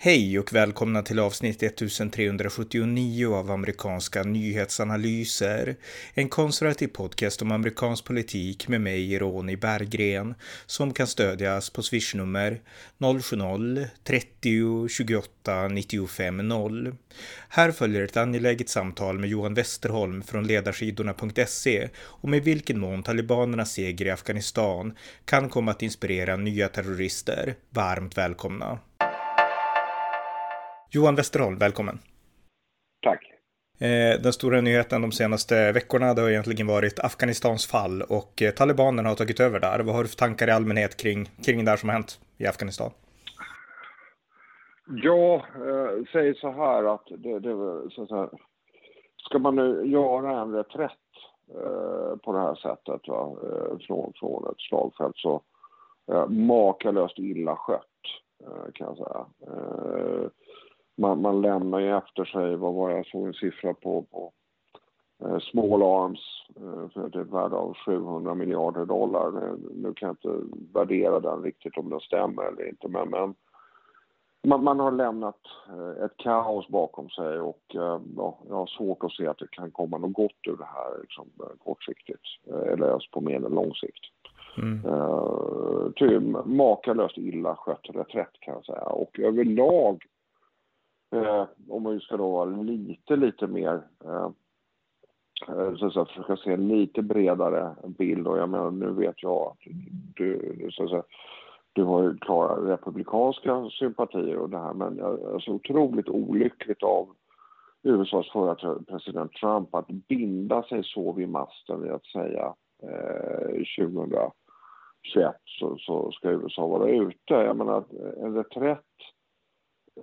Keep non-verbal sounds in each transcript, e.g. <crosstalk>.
Hej och välkomna till avsnitt 1379 av amerikanska nyhetsanalyser. En konservativ podcast om amerikansk politik med mig, Ronny Berggren, som kan stödjas på swishnummer 070-30 28 95 0. Här följer ett angeläget samtal med Johan Westerholm från ledarsidorna.se om i vilken mån talibanernas seger i Afghanistan kan komma att inspirera nya terrorister. Varmt välkomna! Johan Westerholm, välkommen. Tack. Eh, den stora nyheten de senaste veckorna det har egentligen varit Afghanistans fall och eh, talibanerna har tagit över där. Vad har du för tankar i allmänhet kring, kring det som har hänt i Afghanistan? Ja, eh, säg så här att det, det så att säga, ska man nu göra en reträtt eh, på det här sättet va, eh, från, från ett slagfält så eh, makalöst illa skött kan jag säga man, man lämnar ju efter sig, vad var jag såg en siffra på, på eh, Small Arms eh, för ett värde av 700 miljarder dollar. Nu kan jag inte värdera den riktigt om den stämmer eller inte men, men man, man, har lämnat eh, ett kaos bakom sig och eh, ja, jag har svårt att se att det kan komma något gott ur det här liksom, kortsiktigt eller ens på mer lång sikt. Mm. Uh, makalöst illa skött reträtt kan jag säga och överlag Eh, om man ska då vara lite, lite mer eh, eh, så att säga, försöka se en lite bredare bild och jag menar nu vet jag att du, så att säga, du har ju klara republikanska sympatier och det här men alltså otroligt olyckligt av USAs förra president Trump att binda sig så vid masten vid att säga eh, 2021 så, så ska USA vara ute. Jag menar en reträtt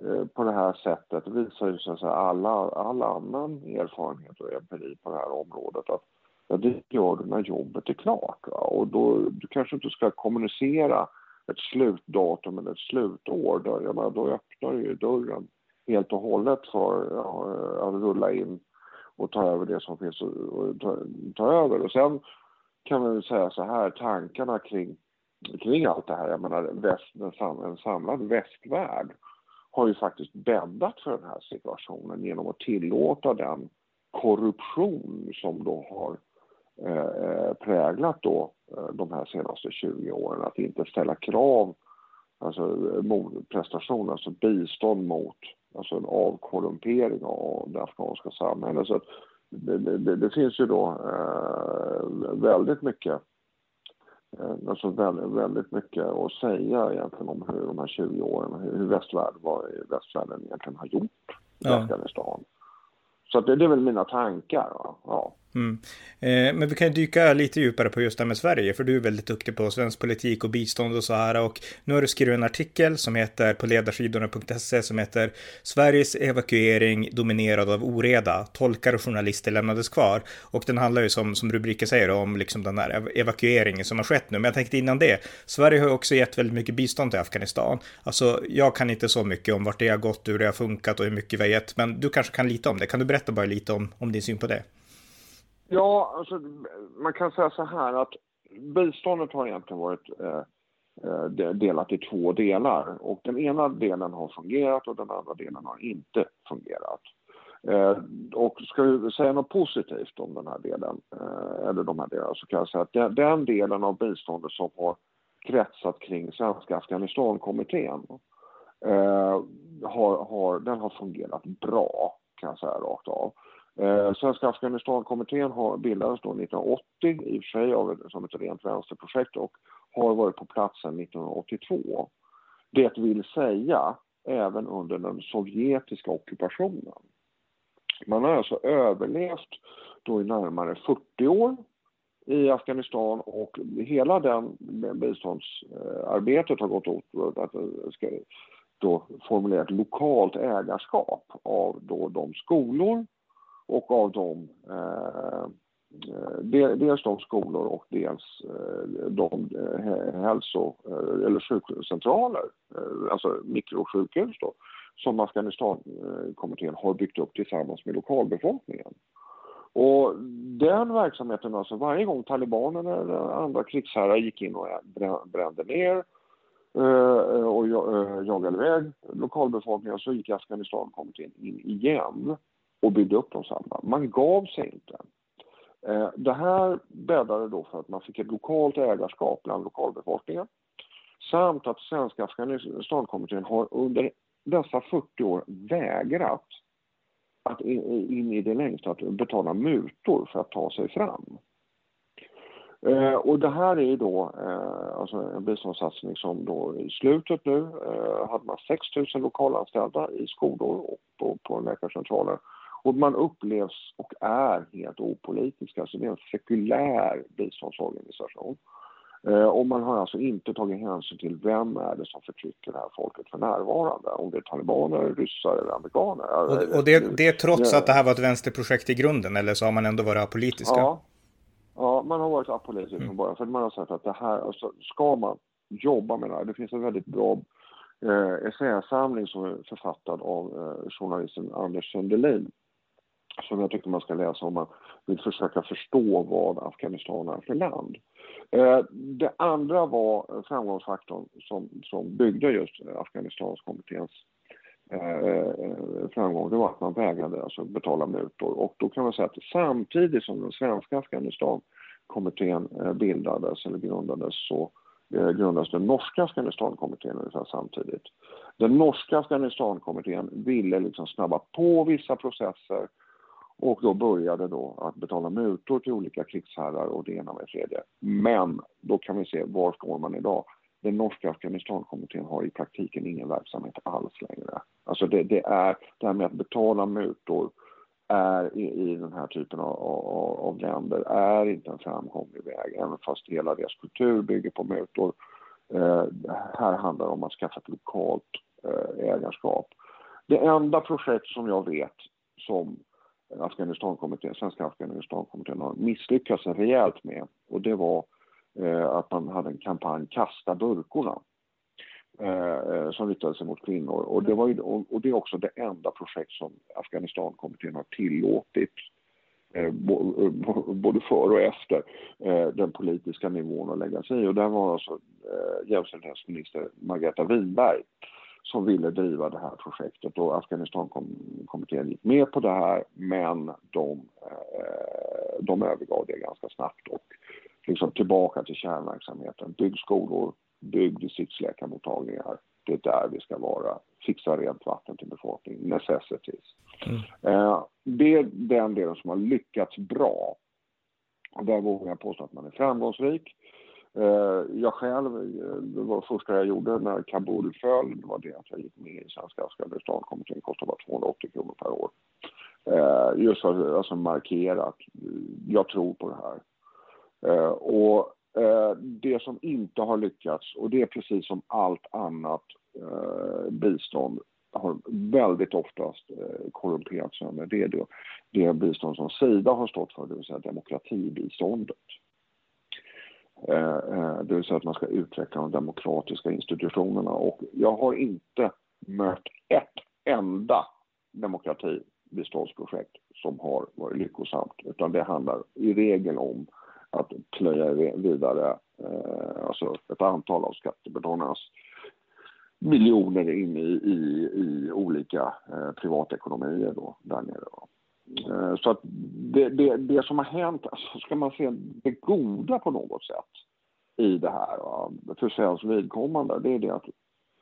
Eh, på det här sättet visar ju så alla, all annan erfarenhet och empiri på det här området att ja, det gör du när jobbet är klart. Va? Och då, du kanske inte ska kommunicera ett slutdatum eller ett slutår. Då, jag menar, då öppnar du ju dörren helt och hållet för ja, att rulla in och ta över det som finns och ta, ta över. Och sen kan man säga så här, tankarna kring, kring allt det här, jag menar väst, en samlad västvärld har ju faktiskt bäddat för den här situationen genom att tillåta den korruption som då har eh, präglat då eh, de här senaste 20 åren. Att inte ställa krav, alltså motprestation, alltså bistånd mot alltså en avkorrumpering av det afghanska samhället. Så det, det, det, finns ju då eh, väldigt mycket alltså väldigt, väldigt mycket att säga egentligen om hur de här 20 åren, hur västvärlden, vad västvärlden egentligen har gjort i ja. Afghanistan. Så det, det är väl mina tankar. Ja. Mm. Eh, men vi kan dyka lite djupare på just det här med Sverige, för du är väldigt duktig på svensk politik och bistånd och så här. Och nu har du skrivit en artikel som heter på ledarsidorna.se som heter Sveriges evakuering dominerad av oreda. Tolkar och journalister lämnades kvar. Och den handlar ju som, som rubriken säger om liksom den här evakueringen som har skett nu. Men jag tänkte innan det, Sverige har också gett väldigt mycket bistånd till Afghanistan. Alltså, jag kan inte så mycket om vart det har gått, hur det har funkat och hur mycket vi har gett, men du kanske kan lite om det. Kan du berätta bara lite om, om din syn på det? Ja, alltså, man kan säga så här att biståndet har egentligen varit eh, eh delat i två delar. Och den ena delen har fungerat och den andra delen har inte fungerat. Eh, och ska vi säga något positivt om den här delen, eh, eller de här delarna, så kan jag säga att den, den delen av biståndet som har kretsat kring Svenska Afghanistankommittén eh, har, har, den har fungerat bra, kan jag säga rakt av. Eh, Svenska Afghanistankommittén har bildades då 1980, i och för sig av, som ett rent vänsterprojekt och har varit på plats sedan 1982. Det vill säga även under den sovjetiska ockupationen. Man har alltså överlevt då i närmare 40 år i Afghanistan och hela den biståndsarbetet har gått åt att eh, ska då formulera ett lokalt ägarskap av då de skolor och av dem eh, eh, dels de skolor och dels eh, de eh, hälso eh, eller sjukcentraler, alltså mikrosjukhus då, som Afghanistankommittén har byggt upp tillsammans med lokalbefolkningen. Och den verksamheten, alltså varje gång talibanerna eller andra krigsherrar gick in och brände ner och jagade iväg lokalbefolkningen så gick Afghanistankommittén in igen och byggde upp de samma. Man gav sig inte. Eh, det här bäddade då för att man fick ett lokalt ägarskap bland lokalbefolkningen samt att Svenska Afghanistankommittén har under dessa 40 år vägrat att in i det längsta att betala mutor för att ta sig fram. Eh, och det här är då eh, alltså en biståndssatsning som då i slutet nu eh, hade man 6 000 lokalanställda i skolor och på, på läkarcentraler. Och man upplevs och är helt opolitisk, alltså det är en sekulär biståndsorganisation. Eh, och man har alltså inte tagit hänsyn till vem är det som förtrycker det här folket för närvarande. Om det är talibaner, ryssar eller amerikaner. Och, och det, det är trots att det här var ett vänsterprojekt i grunden eller så har man ändå varit apolitiska? Ja, ja man har varit apolitisk mm. från början. För man har sagt att det här, alltså, ska man jobba med det här, det finns en väldigt bra eh, essäsamling som är författad av eh, journalisten Anders Sundelin som jag tycker man ska läsa om man vill försöka förstå vad Afghanistan är för land. Eh, det andra var framgångsfaktorn som, som byggde just Afghanistanskommitténs eh, framgång, det var att man vägrade alltså betala mutor. Och då kan man säga att samtidigt som den svenska Afghanistankommittén eh, bildades eller grundades så grundades den norska Afghanistankommittén ungefär samtidigt. Den norska Afghanistankommittén ville liksom snabba på vissa processer och då började då att betala mutor till olika krigsherrar och det ena med tredje. Men då kan vi se var står man idag. Den norska Afghanistankommittén har i praktiken ingen verksamhet alls längre. Alltså det, det är det här med att betala mutor är i, i den här typen av, av, av, länder är inte en framkomlig väg, även fast hela deras kultur bygger på mutor. Eh, här handlar det om att skaffa ett lokalt eh, ägarskap. Det enda projekt som jag vet som Afghanistankommittén, Svenska Afghanistankommittén har misslyckats rejält med. Och det var eh, att man hade en kampanj Kasta burkorna eh, som riktade sig mot kvinnor. Och det, var ju, och det är också det enda projekt som Afghanistankommittén har tillåtit eh, eh, både före och efter eh, den politiska nivån att lägga sig i. Och där var alltså jämställdhetsminister Margareta Winberg som ville driva det här projektet och Afghanistankommittén gick med på det här men de, eh, de övergav det ganska snabbt och liksom tillbaka till kärnverksamheten. Bygg skolor, bygg distriktsläkarmottagningar. Det är där vi ska vara. Fixa rent vatten till befolkningen, necessities. Mm. Eh, det är den delen som har lyckats bra. Där vågar jag påstå att man är framgångsrik. Eh, jag själv, eh, det var det första jag gjorde när Kabul föll, det var det att jag gick med i Svenska Afghanistankommittén, kostade bara 280 kronor per år. Eh, just för att alltså markera att jag tror på det här. Och det som inte har lyckats, och det är precis som allt annat bistånd, har väldigt oftast korrumperats sönder. Det är det, det bistånd som Sida har stått för, det vill säga demokratibiståndet. Eh, eh, det vill säga att man ska utveckla de demokratiska institutionerna och jag har inte mött ett enda demokratibiståndsprojekt som har varit lyckosamt utan det handlar i regel om att plöja vidare eh, alltså ett antal av skattebetalarnas miljoner in i, i, i olika eh, privatekonomier då, där nere. Då. Eh, så att det, det, det, som har hänt, alltså ska man se det goda på något sätt i det här va? för svensk vidkommande, det är det att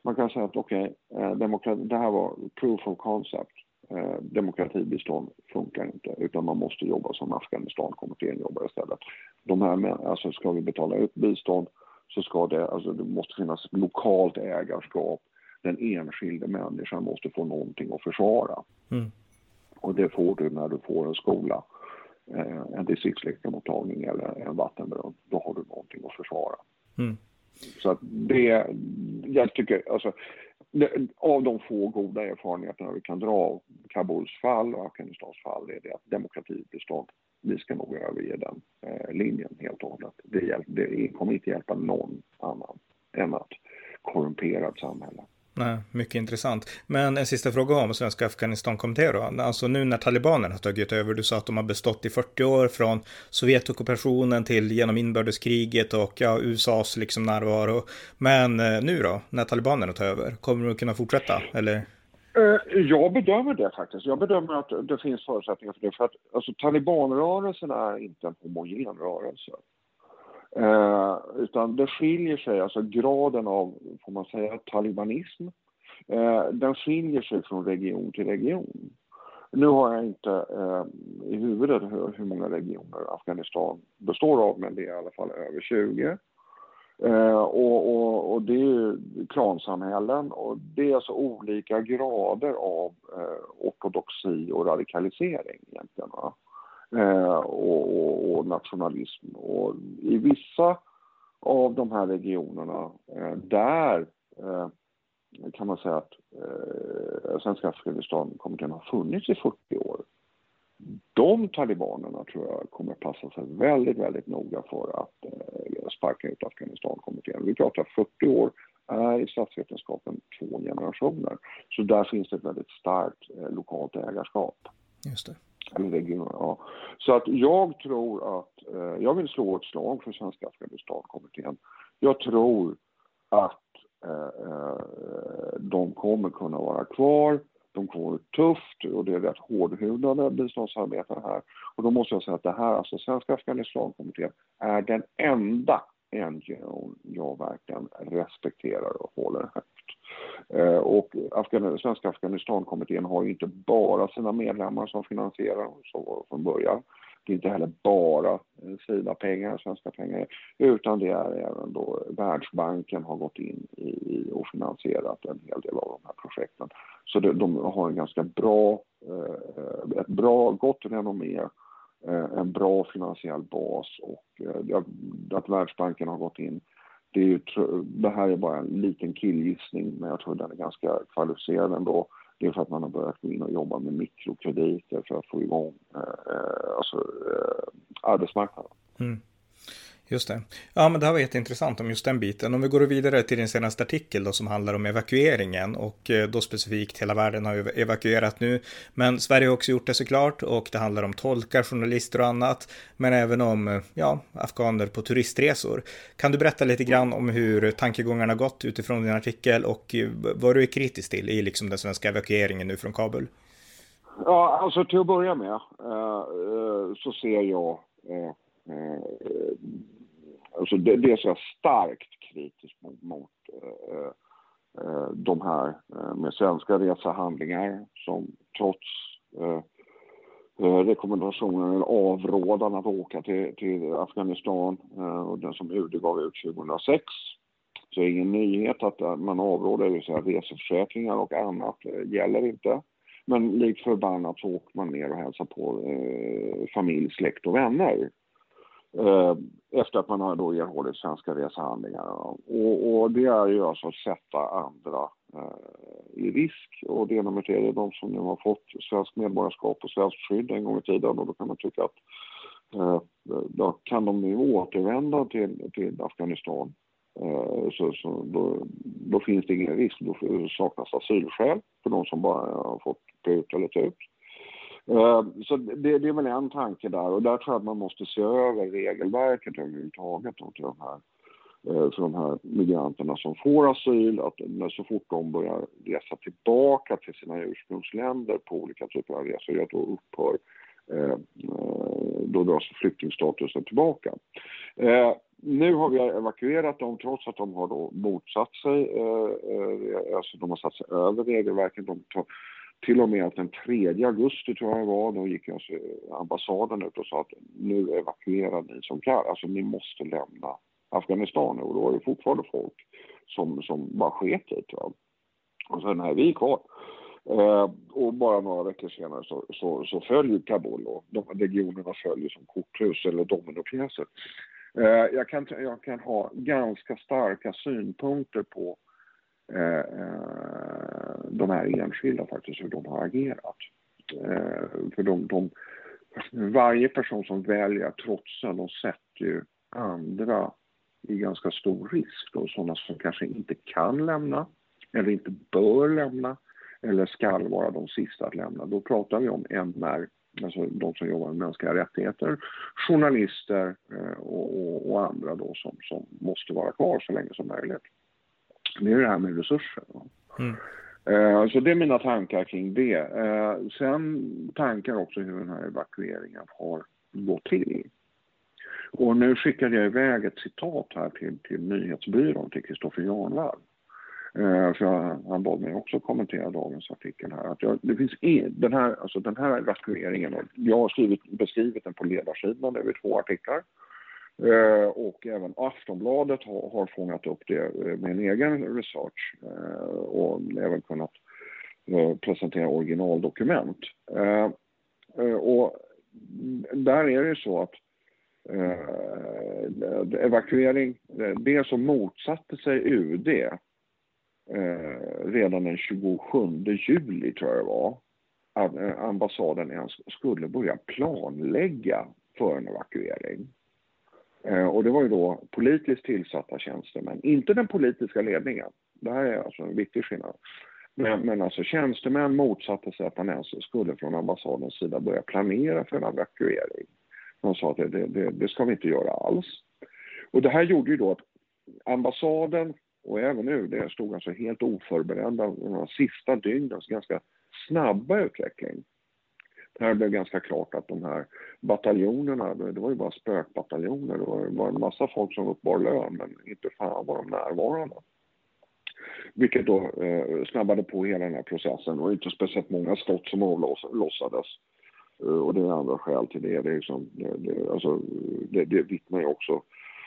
man kan säga att okej, eh, okay, det här var proof of concept. Eh, demokratibistånd funkar inte utan man måste jobba som Afghanistankommittén jobbar istället. De här, alltså ska vi betala ut bistånd så ska det, alltså det måste finnas lokalt ägarskap. Den enskilde människan måste få någonting att försvara. Mm. Och det får du när du får en skola, eh, en distriktsläkarmottagning eller en vattenbrunn. Då har du någonting att försvara. Mm. Så att det, jag tycker, alltså, av de få goda erfarenheterna vi kan dra av Kabuls fall och Afghanistans fall är det att demokratibistånd, vi ska nog överge den eh, linjen helt och hållet. Det, hjälp, det kommer inte hjälpa någon annan än att korrumperat samhälle. Nej, mycket intressant. Men en sista fråga om Svenska Afghanistan-kommittén då. Alltså nu när talibanerna har tagit över, du sa att de har bestått i 40 år från Sovjetockupationen till genom inbördeskriget och ja, USAs liksom närvaro. Men eh, nu då, när talibanerna tar över, kommer de kunna fortsätta eller? Eh, jag bedömer det faktiskt. Jag bedömer att det finns förutsättningar för det. För att alltså, talibanrörelsen är inte en homogen rörelse. Eh, utan det skiljer sig, alltså graden av, får man säga, talibanism, eh, den skiljer sig från region till region. Nu har jag inte eh, i huvudet hur, hur, många regioner Afghanistan består av, men det är i alla fall över 20. Eh, och, och, och, det är ju klansamhällen och det är alltså olika grader av eh, ortodoxi och radikalisering egentligen. Va? Eh, och, och, och, nationalism. Och I vissa av de här regionerna, eh, där eh, kan man säga att eh, Svenska Afghanistankommittén har funnits i 40 år. De talibanerna tror jag kommer passa sig väldigt, väldigt noga för att eh, sparka ut Afghanistankommittén. Vi pratar 40 år är i statsvetenskapen två generationer. Så där finns det ett väldigt starkt eh, lokalt ägarskap. Just det. Eller ja. Så att jag tror att, eh, jag vill slå ett slag för Svenska Afghanistankommittén. Jag tror att eh, eh de kommer kunna vara kvar. De kommer tufft och det är rätt hårdhudade biståndsarbetare här. Och då måste jag säga att det här, alltså Svenska Afghanistankommittén, är den enda NGO jag verkligen respekterar och håller högt. Eh, och Afghan Svenska Afghanistankommittén har ju inte bara sina medlemmar som finansierar, så från början. Det är inte heller bara eh, Sida-pengar, svenska pengar, utan det är även då Världsbanken har gått in i och finansierat en hel del av de här projekten. Så de, de har en ganska bra, eh, ett bra, gott renommé, en bra finansiell bas och att Världsbanken har gått in det, är ju, det här är bara en liten killgissning, men jag tror den är ganska kvalificerad ändå. Det är för att man har börjat gå in och jobba med mikrokrediter för att få igång eh, eh alltså, eh, arbetsmarknaden. Mm. Just det. Ja, men det här var jätteintressant om just den biten. Om vi går vidare till din senaste artikel då som handlar om evakueringen och eh, då specifikt hela världen har evakuerat nu. Men Sverige har också gjort det såklart och det handlar om tolkar, journalister och annat. Men även om, eh, ja, afghaner på turistresor. Kan du berätta lite grann om hur tankegångarna gått utifrån din artikel och eh, vad du är kritisk till i liksom den svenska evakueringen nu från Kabul? Ja, alltså till att börja med så ser jag Alltså det, det är så starkt kritiskt mot, mot eh, eh, de här eh, med svenska resehandlingar som trots eh, eh, rekommendationen eller avrådan att åka till, till Afghanistan eh, och den som UD gav ut 2006. Så det är ingen nyhet att eh, man avråder, det säga reseförsäkringar och annat gäller inte. Men likt förbannat så åker man ner och hälsar på eh, familj, släkt och vänner. Eh, efter att man har då erhållit svenska resehandlingar. Och, och, det är ju alltså att sätta andra eh, i risk. Och det nummer tre är de som nu har fått svenskt medborgarskap och svenskt skydd en gång i tiden. Och då kan man tycka att eh, då kan de nu återvända till, till Afghanistan. Eh, så, så då, då, finns det ingen risk. Då saknas asylskäl för de som bara har fått ut eller ut. Eh, så det, det, är väl en tanke där och där tror jag att man måste se över regelverket överhuvudtaget till de här, eh, för de här migranterna som får asyl, att så fort de börjar resa tillbaka till sina ursprungsländer på olika typer av resor, då upphör eh, då dras flyktingstatusen tillbaka. nu har vi evakuerat dem trots att de har då motsatt sig, alltså de har satt sig över regelverket. De tar, till och med att den 3 augusti tror jag det var, då gick alltså ambassaden ut och sa att nu evakuerar ni som kan, alltså ni måste lämna Afghanistan och då var det fortfarande folk som, som bara sket i det. Och sen är vi kvar. Eh, och bara några veckor senare så, så, så följer Kabul och de regionerna följer som korthus eller dominopjäser. Eh, jag, kan, jag kan ha ganska starka synpunkter på Eh, eh, de här enskilda faktiskt, hur de har agerat. Eh, för de, de, varje person som väljer att trotsa, de sätter ju andra i ganska stor risk. Då, sådana som kanske inte kan lämna eller inte bör lämna eller skall vara de sista att lämna. Då pratar vi om MR, alltså de som jobbar med mänskliga rättigheter, journalister eh, och, och, och, andra då som, som måste vara kvar så länge som möjligt. Det är det här med resurser. Mm. Eh, så det är mina tankar kring det. Eh, sen tankar också hur den här evakueringen har gått till. Och nu skickade jag iväg ett citat här till, till nyhetsbyrån, till Kristoffer Janvall. Eh, för han bad mig också kommentera dagens artikel här. Att jag, det finns en, den, här, alltså den här evakueringen, jag har skrivit, beskrivit den på ledarsidan över två artiklar. Eh, och även Aftonbladet har, har fångat upp det eh, med en egen research eh, och även kunnat eh, presentera originaldokument. Eh, eh, och där är det så att evakuering, det som motsatte sig UD redan den 27 juli, tror jag det var, att ambassaden ens skulle börja planlägga för en evakuering. Eh, och det var ju då politiskt tillsatta tjänstemän, inte den politiska ledningen. Det här är alltså en viktig skillnad. Men, men alltså tjänstemän motsatte sig att man ens skulle från ambassadens sida börja planera för en evakuering. De sa att det, det, det ska vi inte göra alls. Och det här gjorde ju då att ambassaden och även nu, det stod alltså helt oförberedda de sista dygnens alltså ganska snabba utveckling. Det blev ganska klart att de här bataljonerna, det var ju bara spökbataljoner. Det var en massa folk som uppbar lön, men inte fan var de närvarande. Vilket då eh, snabbade på hela den här processen och inte speciellt många skott som avlossades. Eh, och det är andra skäl till det. Det, är liksom, det, det, alltså, det, det vittnar ju också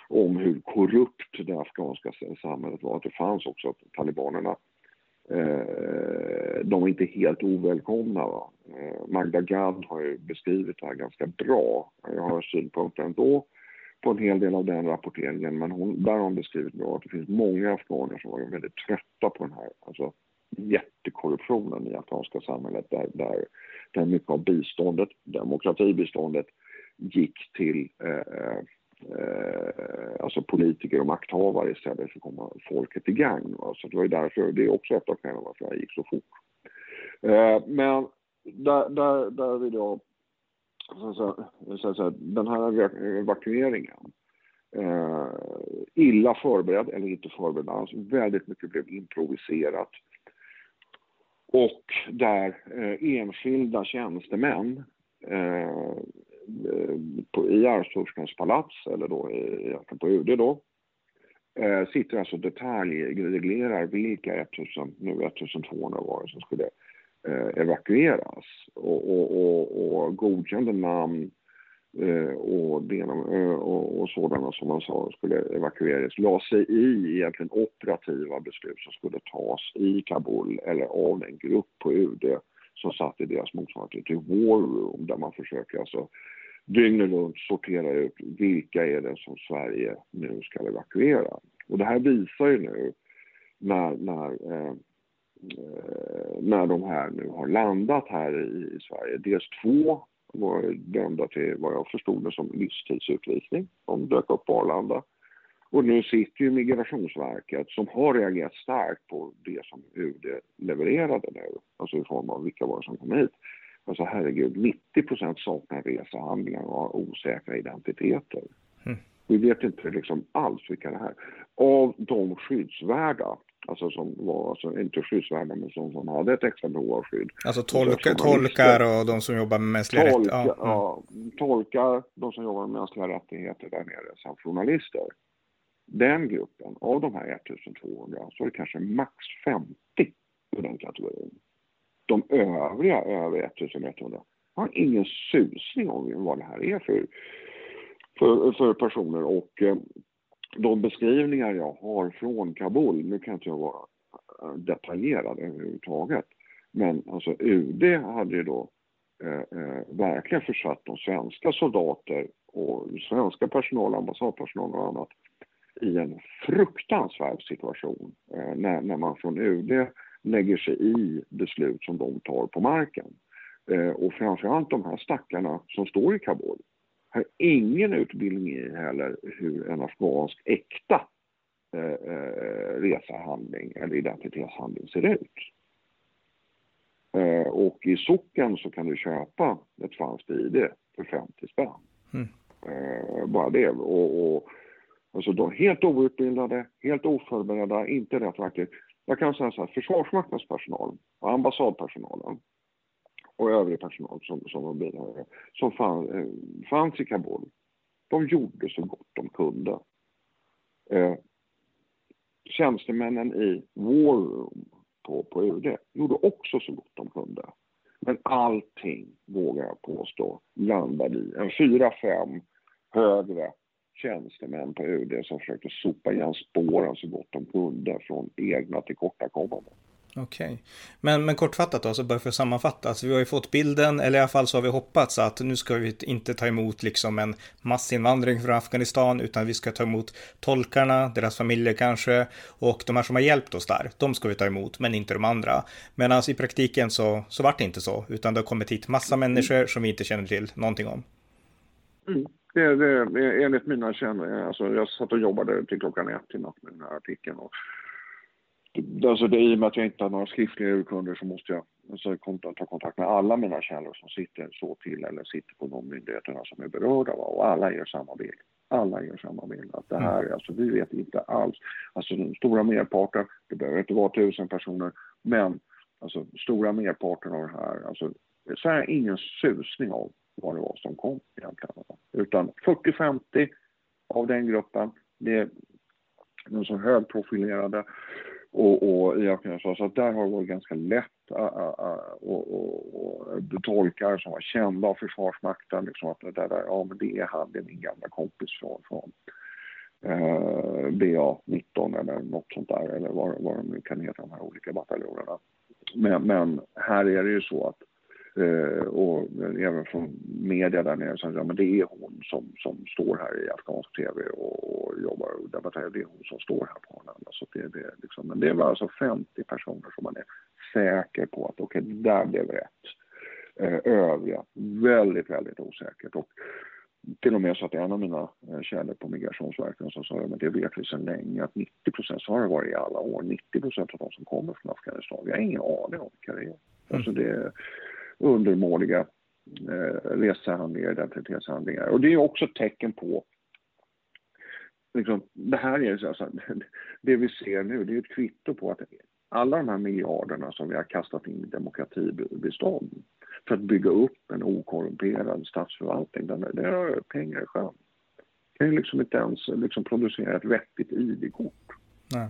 om hur korrupt det afghanska samhället var. Att det fanns också att talibanerna eh, de är inte helt ovälkomna. Va? Eh, Magda Gad har ju beskrivit det här ganska bra. Jag har synpunkter ändå på en hel del av den rapporteringen men hon, där har hon beskrivit bra att det finns många afghaner som var väldigt trötta på den här alltså, jättekorruptionen i afghanska samhället där, där, där mycket av biståndet, demokratibiståndet, gick till eh, eh, alltså politiker och makthavare istället för att komma folket till gagn. Så det var ju därför, det är också ett av skälen varför det gick så fort. Eh, men där, där, där vill jag säga så, den här evakueringen eh, illa förberedd eller inte förberedd alls. Väldigt mycket blev improviserat. Och där eh, enskilda tjänstemän eh, på, i Arvsfurstens palats, eller då i, på UD då, eh, sitter alltså detaljreglerar vilka 1000, nu 1200 var det som skulle eh, evakueras och, och, och, och godkände namn eh, och, denom, eh, och, och sådana som man sa skulle evakueras, la sig i egentligen operativa beslut som skulle tas i Kabul eller av den grupp på UD som satt i deras motsvarighet till War Room där man försöker alltså dygnet runt sortera ut vilka är det som Sverige nu ska evakuera. Och det här visar ju nu när, när, eh, när de här nu har landat här i, Sverige. Dels två var dömda till vad jag förstod det som livstidsutvisning. De dök upp på Arlanda. Och nu sitter ju Migrationsverket som har reagerat starkt på det som UD levererade nu, alltså i form av vilka var det som kom hit. Alltså herregud, 90% saknar resehandlingar och har osäkra identiteter. Mm. Vi vet inte liksom alls vilka det är. Av de skyddsvärda, alltså som var, alltså inte skyddsvärda men som, som hade ett extra behov av skydd. Alltså tolka, tolkar och de som jobbar med mänskliga rättigheter? Ja. ja, tolkar, de som jobbar med mänskliga rättigheter där nere, samt journalister. Den gruppen, av de här 1200, så är det kanske max 50 i den kategorin. De övriga över 1100 har ingen susning om vad det här är för, för, för personer och eh, de beskrivningar jag har från Kabul, nu kan inte jag vara eh, detaljerad överhuvudtaget, men alltså UD hade ju då eh, eh, verkligen försatt de svenska soldater och svenska personal, ambassadpersonal och annat i en fruktansvärd situation eh, när, när man från UD lägger sig i beslut som de tar på marken. Eh, och framförallt de här stackarna som står i Kabul har ingen utbildning i heller hur en afghansk äkta eh, eh resehandling eller identitetshandling ser ut. Eh, och i socken så kan du köpa ett franskt ID för 50 spänn. Mm. Eh, bara det. Och, och, alltså de helt outbildade, helt oförberedda, inte rätt aktivt. Jag kan säga så här, Försvarsmaktens personal, ambassadpersonalen och övrig personal som, som var bidragare, som fann, eh, fanns i Kabul, de gjorde så gott de kunde. Eh, tjänstemännen i War Room på, på UD gjorde också så gott de kunde. Men allting, vågar jag påstå, landade i en fyra, fem högre tjänstemän på UD som försökte sopa igen spåren så gott de kunde från egna tillkortakommanden. Okej. Okay. Men, men kortfattat då, så bara för att sammanfatta. Alltså, vi har ju fått bilden, eller i alla fall så har vi hoppats att nu ska vi inte ta emot liksom en massinvandring från Afghanistan, utan vi ska ta emot tolkarna, deras familjer kanske, och de här som har hjälpt oss där, de ska vi ta emot, men inte de andra. Men alltså i praktiken så, så vart det inte så, utan det har kommit hit massa människor som vi inte känner till någonting om. Mm. Det, det, enligt mina kännare, alltså jag satt och jobbade till klockan ett i natt med den här artikeln. Och Alltså det, I och med att jag inte har några skriftliga urkunder så måste jag alltså, ta kontakt med alla mina källor som sitter så till eller sitter på de myndigheterna som är berörda. Va? Och alla gör samma bild. Alla gör samma bild. Att det här, mm. alltså, vi vet inte alls. Alltså den stora merparten, det behöver inte vara tusen personer, men alltså stora merparten av det här, alltså så är ingen susning av vad det var som kom egentligen. Utan 40-50 av den gruppen, det är de som högprofilerade och, och i Afghanistan. Så att där har det varit ganska lätt äh, äh, äh, att tolka som var kända av Försvarsmakten. Liksom att det där, ja men det är han, det är min gamla kompis från, från eh, BA-19 eller något sånt där eller vad, vad de nu kan heta, de här olika bataljonerna. Men, men här är det ju så att och även från media där nere som säger men det är hon som, som står här i afghansk tv och, och jobbar och debatterar. Det är hon som står här på Arlanda. Så det, det, liksom, men det var alltså 50 personer som man är säker på att okej, okay, där blev rätt. Eh, övriga, väldigt, väldigt osäkert. Och till och med så att en av mina eh, källor på Migrationsverket som sa att det vet vi sedan länge att 90 procent, så har det varit i alla år, 90 procent av de som kommer från Afghanistan, vi har ingen aning om vilka det är. Mm. Alltså det, undermåliga eh, resehandlingar, identitetshandlingar. Och det är också ett tecken på Liksom, det här är så alltså, <laughs> det vi ser nu, det är ett kvitto på att alla de här miljarderna som vi har kastat in i demokratibistånd för att bygga upp en okorrumperad statsförvaltning, där har pengar i sjön. kan ju liksom inte ens liksom producera ett vettigt ID-kort. Nej.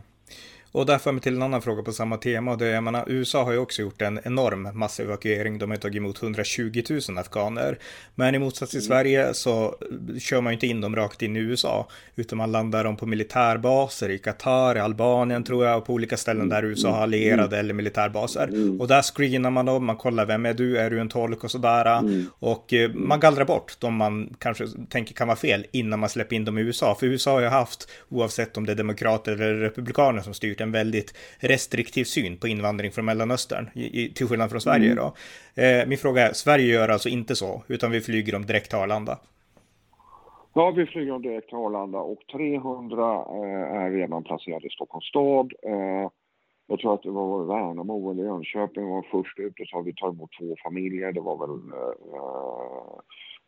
Och där för mig till en annan fråga på samma tema. Det, jag menar, USA har ju också gjort en enorm massevakuering. De har tagit emot 120 000 afghaner. Men i motsats till mm. Sverige så kör man ju inte in dem rakt in i USA. Utan man landar dem på militärbaser i Qatar, i Albanien tror jag, och på olika ställen där USA har allierade mm. eller militärbaser. Mm. Och där screenar man dem, man kollar vem är du, är du en tolk och sådär. Och eh, man gallrar bort de man kanske tänker kan vara fel innan man släpper in dem i USA. För USA har ju haft, oavsett om det är demokrater eller republikaner som styrt, en väldigt restriktiv syn på invandring från Mellanöstern, i, till skillnad från Sverige mm. då. Eh, min fråga är, Sverige gör alltså inte så, utan vi flyger dem direkt till Arlanda? Ja, vi flyger dem direkt till Arlanda och 300 eh, är redan placerade i Stockholms stad. Eh, jag tror att det var Värnamo eller Jönköping var först ut och så har vi tagit emot två familjer. Det var väl eh,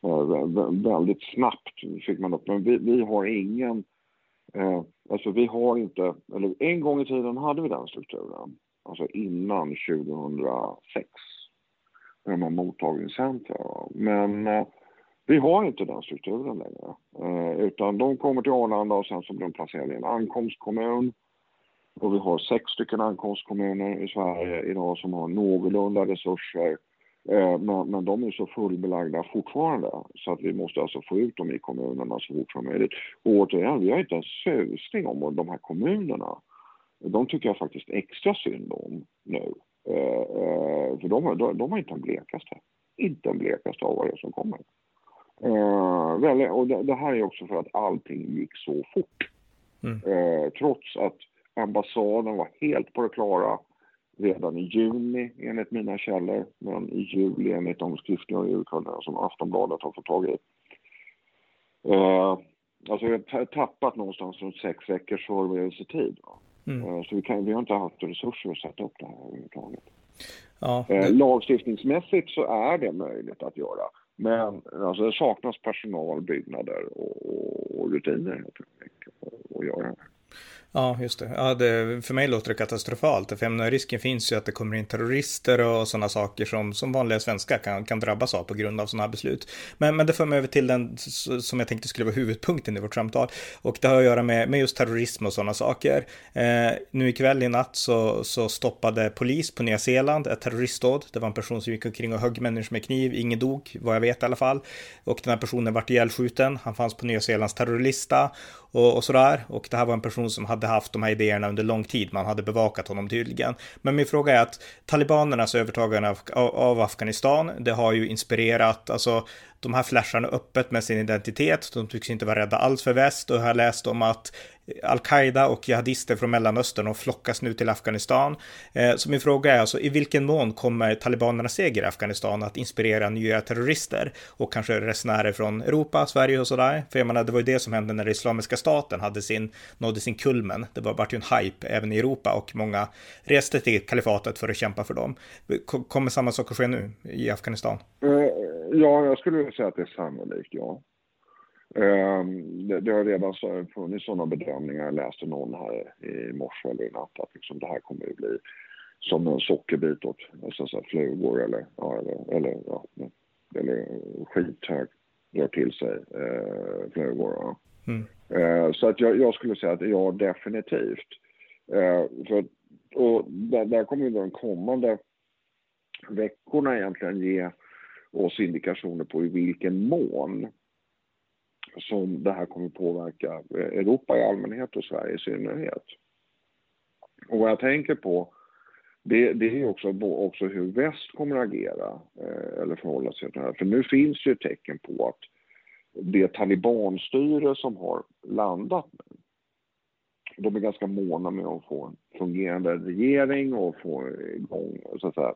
eh, väldigt snabbt fick man upp. Men vi, vi har ingen Eh, alltså vi har inte, eller en gång i tiden hade vi den strukturen. Alltså innan 2006. Med de mottagningscentra. Men eh, vi har inte den strukturen längre. Eh, utan de kommer till Arlanda och sen så blir de placerade i en ankomstkommun. Och vi har sex stycken ankomstkommuner i Sverige idag som har någorlunda resurser men, men de är så fullbelagda fortfarande så att vi måste alltså få ut dem i kommunerna så fort som möjligt. Och återigen, vi har inte en susning om de här kommunerna. De tycker jag faktiskt extra synd om nu. Eh, eh, för de, de, de har inte en blekaste, inte en blekaste av vad det är som kommer. och det, det, här är också för att allting gick så fort. Mm. trots att ambassaden var helt på det klara redan i juni enligt mina källor, men i juli enligt de skriftliga urkunderna som Aftonbladet har fått tag i. Eh, alltså jag har tappat någonstans runt sex veckors förberedelsetid. Mm. Så vi, kan, vi har inte haft resurser att sätta upp det här överhuvudtaget. Ja, det... Lagstiftningsmässigt så är det möjligt att göra. Men alltså, det saknas personal, byggnader och, och rutiner helt enkelt att göra det. Ja, just det. Ja, det. För mig låter det katastrofalt. För menar, risken finns ju att det kommer in terrorister och sådana saker som, som vanliga svenskar kan, kan drabbas av på grund av sådana här beslut. Men, men det för mig över till den som jag tänkte skulle vara huvudpunkten i vårt samtal. Och det har att göra med, med just terrorism och sådana saker. Eh, nu ikväll i natt så, så stoppade polis på Nya Zeeland ett terroristdåd. Det var en person som gick omkring och högg människor med kniv. Ingen dog, vad jag vet i alla fall. Och den här personen vart ihjälskjuten. Han fanns på Nya Zeelands terrorlista och, och sådär. Och det här var en person som hade haft de här idéerna under lång tid. Man hade bevakat honom tydligen. Men min fråga är att talibanernas övertagande av, av Afghanistan, det har ju inspirerat, alltså de här flasharna öppet med sin identitet. De tycks inte vara rädda alls för väst och jag har läst om att Al-Qaida och jihadister från Mellanöstern och flockas nu till Afghanistan. Eh, så min fråga är alltså i vilken mån kommer talibanernas seger i Afghanistan att inspirera nya terrorister och kanske resenärer från Europa, Sverige och sådär? För jag menar, det var ju det som hände när Islamiska staten hade sin, nådde sin kulmen. Det var bara ju en hype även i Europa och många reste till kalifatet för att kämpa för dem. Kommer samma sak att ske nu i Afghanistan? Mm, ja, jag skulle säga att det är sannolikt, ja. Ehm, det, det har redan funnits sådana bedömningar. Jag läste någon här i morse eller i natt att liksom det här kommer att bli som en sockerbit åt alltså så flugor eller, ja, eller, eller, ja, eller skithög drar till sig eh, flugor. Ja. Mm. Eh, så att jag, jag, skulle säga att ja, definitivt. Eh, för, och där, där kommer de kommande veckorna egentligen ge oss indikationer på i vilken mån som det här kommer påverka eh, Europa i allmänhet och Sverige i synnerhet. Och vad jag tänker på det, det är också, också hur väst kommer att agera eh, eller förhålla sig till det här. För nu finns ju tecken på att det talibanstyre som har landat nu, de är ganska måna med att få en fungerande regering och få igång så att säga,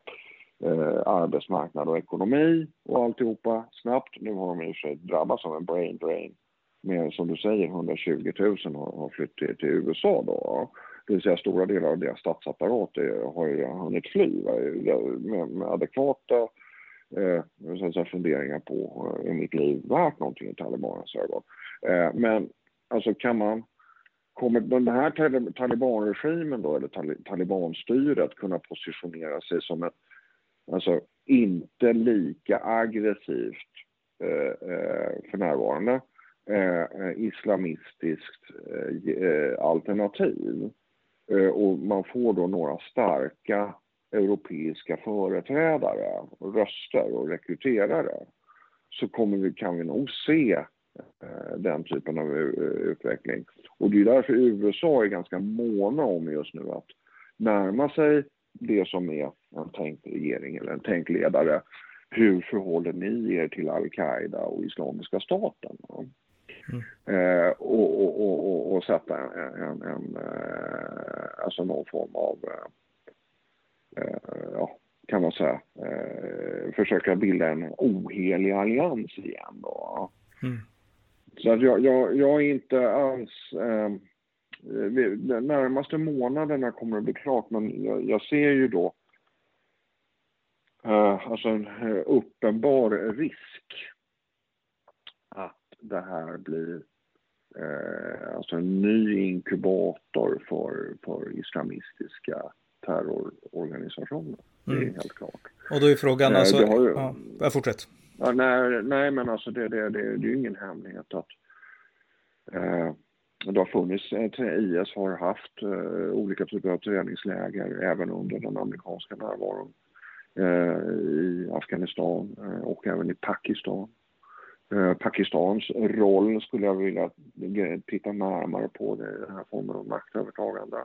eh, arbetsmarknad och ekonomi och alltihopa snabbt. Nu har de i och för sig drabbats av en brain drain Men som du säger, 120 000 har, har flytt till, till, USA då. Det vill säga stora delar av deras statsapparat har ju hunnit fly med, med adekvata eh, så att säga, funderingar på eh, är mitt liv värt någonting i talibanernas ögon. Eh, men alltså kan man Kommer den här talibanregimen då, eller talibanstyret kunna positionera sig som ett Alltså inte lika aggressivt eh, eh, för närvarande eh, islamistiskt alternativ. Och man får då några starka europeiska företrädare, och röster och rekryterare så kommer vi, kan vi nog se den typen av utveckling. Och det är därför USA är ganska måna om just nu att närma sig det som är en tänkt regering eller en tänkt ledare. Hur förhåller ni er till al-Qaida och Islamiska staten? Mm. Eh, och, och, och, och, sätta en, en, en eh, alltså någon form av, eh, eh, ja, kan man säga, eh, försöka bilda en ohelig allians igen då. Mm. Så att jag, jag, jag är inte alls eh, de närmaste månaderna kommer det bli klart, men jag, jag ser ju då uh, alltså en uh, uppenbar risk att det här blir uh, alltså en ny inkubator för, för islamistiska terrororganisationer. Det är mm. helt klart. Och då är frågan, alltså... Ju, ja, fortsätt. Ja, nej, nej, men alltså det, det, det, det är ju ingen hemlighet att det har funnits, eh, IS har haft eh, olika typer av träningsläger även under den amerikanska närvaron eh, i Afghanistan och även i Pakistan. Pakistans roll skulle jag vilja titta närmare på, den här formen av maktövertagande.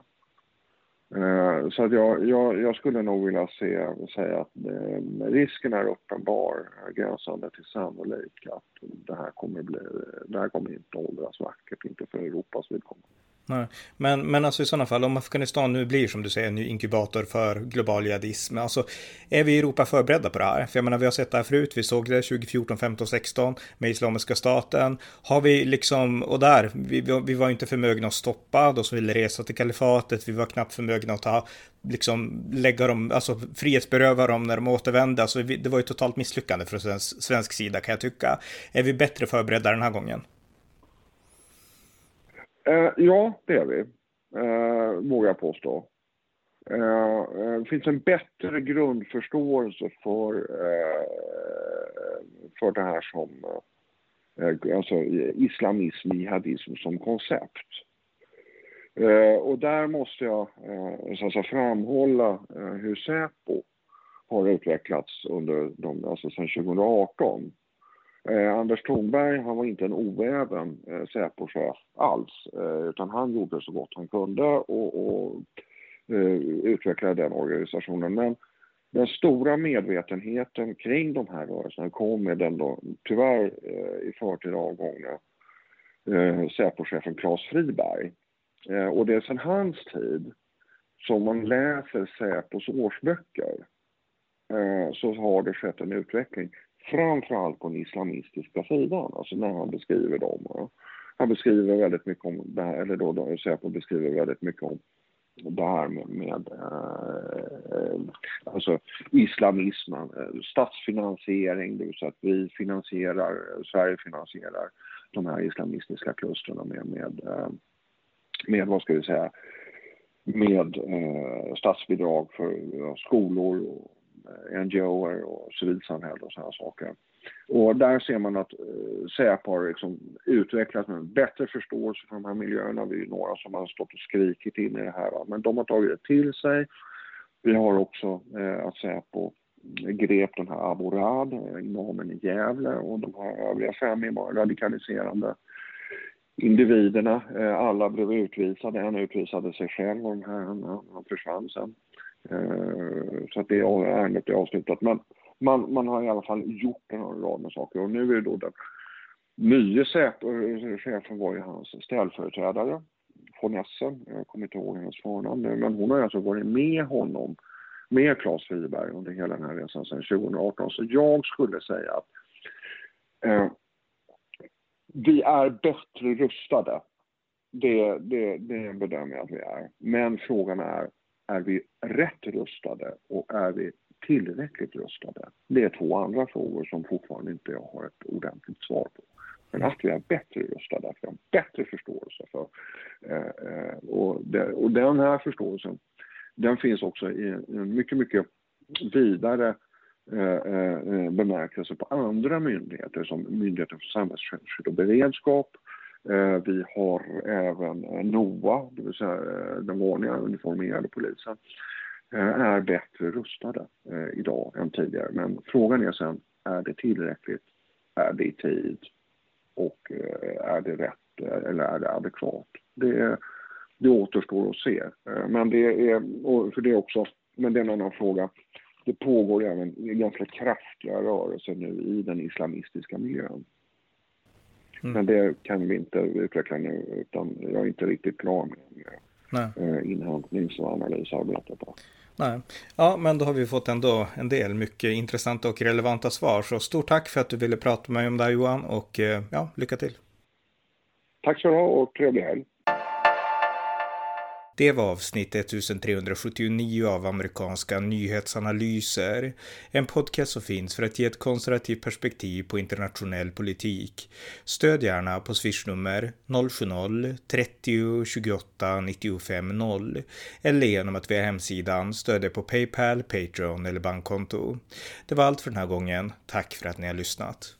Eh, så att jag, jag, jag, skulle nog vilja se, säga att eh, risken är uppenbar, gränsande till sannolik, att det här kommer, bli, det här kommer inte åldras vackert, inte för Europas vidkommande. Nej. Men, men alltså i sådana fall, om Afghanistan nu blir som du säger en ny inkubator för global jihadism, alltså är vi i Europa förberedda på det här? För jag menar, vi har sett det här förut, vi såg det 2014, 15, 16 med Islamiska staten. Har vi liksom, och där, vi, vi var inte förmögna att stoppa de som ville resa till kalifatet, vi var knappt förmögna att ta, liksom lägga dem, alltså frihetsberöva dem när de återvände. Alltså det var ju totalt misslyckande från svensk, svensk sida kan jag tycka. Är vi bättre förberedda den här gången? Eh, ja, det är vi, eh, vågar jag påstå. Eh, det finns en bättre grundförståelse för, eh, för det här som eh, alltså islamism, jihadism som koncept. Eh, och där måste jag alltså framhålla hur Säpo har utvecklats under de, alltså sedan 2018. Eh, Anders Thornberg, han var inte en oäven eh, Säpochef alls, eh, utan han gjorde så gott han kunde och, och eh, utvecklade den organisationen. Men den stora medvetenheten kring de här rörelserna kom med den då, tyvärr eh, i förtid avgångna eh, Säpochefen Claes Friberg. Eh, och det är sedan hans tid som man läser Säpos årsböcker eh, så har det skett en utveckling framförallt på den islamistiska sidan, alltså när han beskriver dem. Han beskriver väldigt mycket om det här, eller då, då Säpo beskriver väldigt mycket om det här med, med eh, alltså islamismen, eh, statsfinansiering, det vill säga att vi finansierar, Sverige finansierar de här islamistiska klustren med, med, eh, med vad ska vi säga, med eh, statsbidrag för ja, skolor och Eh, NGOer och civilsamhälle och sådana saker. Och där ser man att eh, Säpo har liksom utvecklat en bättre förståelse för de här miljöerna. Vi är några som har stått och skrikit in i det här, men de har tagit det till sig. Vi har också eh, att Säpo mm, grep den här Aborad, eh, imamen i Gävle och de här övriga fem radikaliserande individerna. Alla blev utvisade, en utvisade sig själv och den här, han, han försvann sen. Eh, så att det ärendet är avslutat. Men man, man har i alla fall gjort en rad med saker och nu är det då den nye eh, chefen var ju hans ställföreträdare von Essen, jag kommer inte ihåg hennes förnamn nu, men hon har alltså varit med honom, med Claes Friberg under hela den här resan sedan 2018. Så jag skulle säga att eh, vi är bättre rustade. Det, det, det bedömer jag att vi är. Men frågan är, är vi rätt rustade och är vi tillräckligt rustade? Det är två andra frågor som fortfarande inte jag har ett ordentligt svar på. Men att vi är bättre rustade, att vi har bättre förståelse för... Eh, eh och, det, och den här förståelsen, den finns också i en mycket, mycket vidare eh, eh, bemärkelse på andra myndigheter som Myndigheten för samhällsskydd och beredskap, Eh, Eh, vi har även eh, NOA, det vill säga eh, den vanliga uniformerade polisen, är bättre rustade idag än tidigare. Men frågan är sen, är det tillräckligt? Är det i tid? Och är det rätt eller är det adekvat? Det, det återstår att se. Men det är, för det är också, men det är en annan fråga. Det pågår även ganska kraftiga rörelser nu i den islamistiska miljön. Mm. Men det kan vi inte utveckla nu utan jag är inte riktigt klar med, eh, inhämtnings och analysarbetet. Nej, ja, men då har vi fått ändå en del mycket intressanta och relevanta svar. Så stort tack för att du ville prata med mig om det här Johan och eh, ja, lycka till. Tack så du ha och trevlig helg. Det var avsnitt 1379 av amerikanska nyhetsanalyser. En podcast som finns för att ge ett konservativt perspektiv på internationell politik. Stöd gärna på swishnummer 070-30 28 95 0 eller genom att via hemsidan stödja på Paypal, Patreon eller bankkonto. Det var allt för den här gången. Tack för att ni har lyssnat.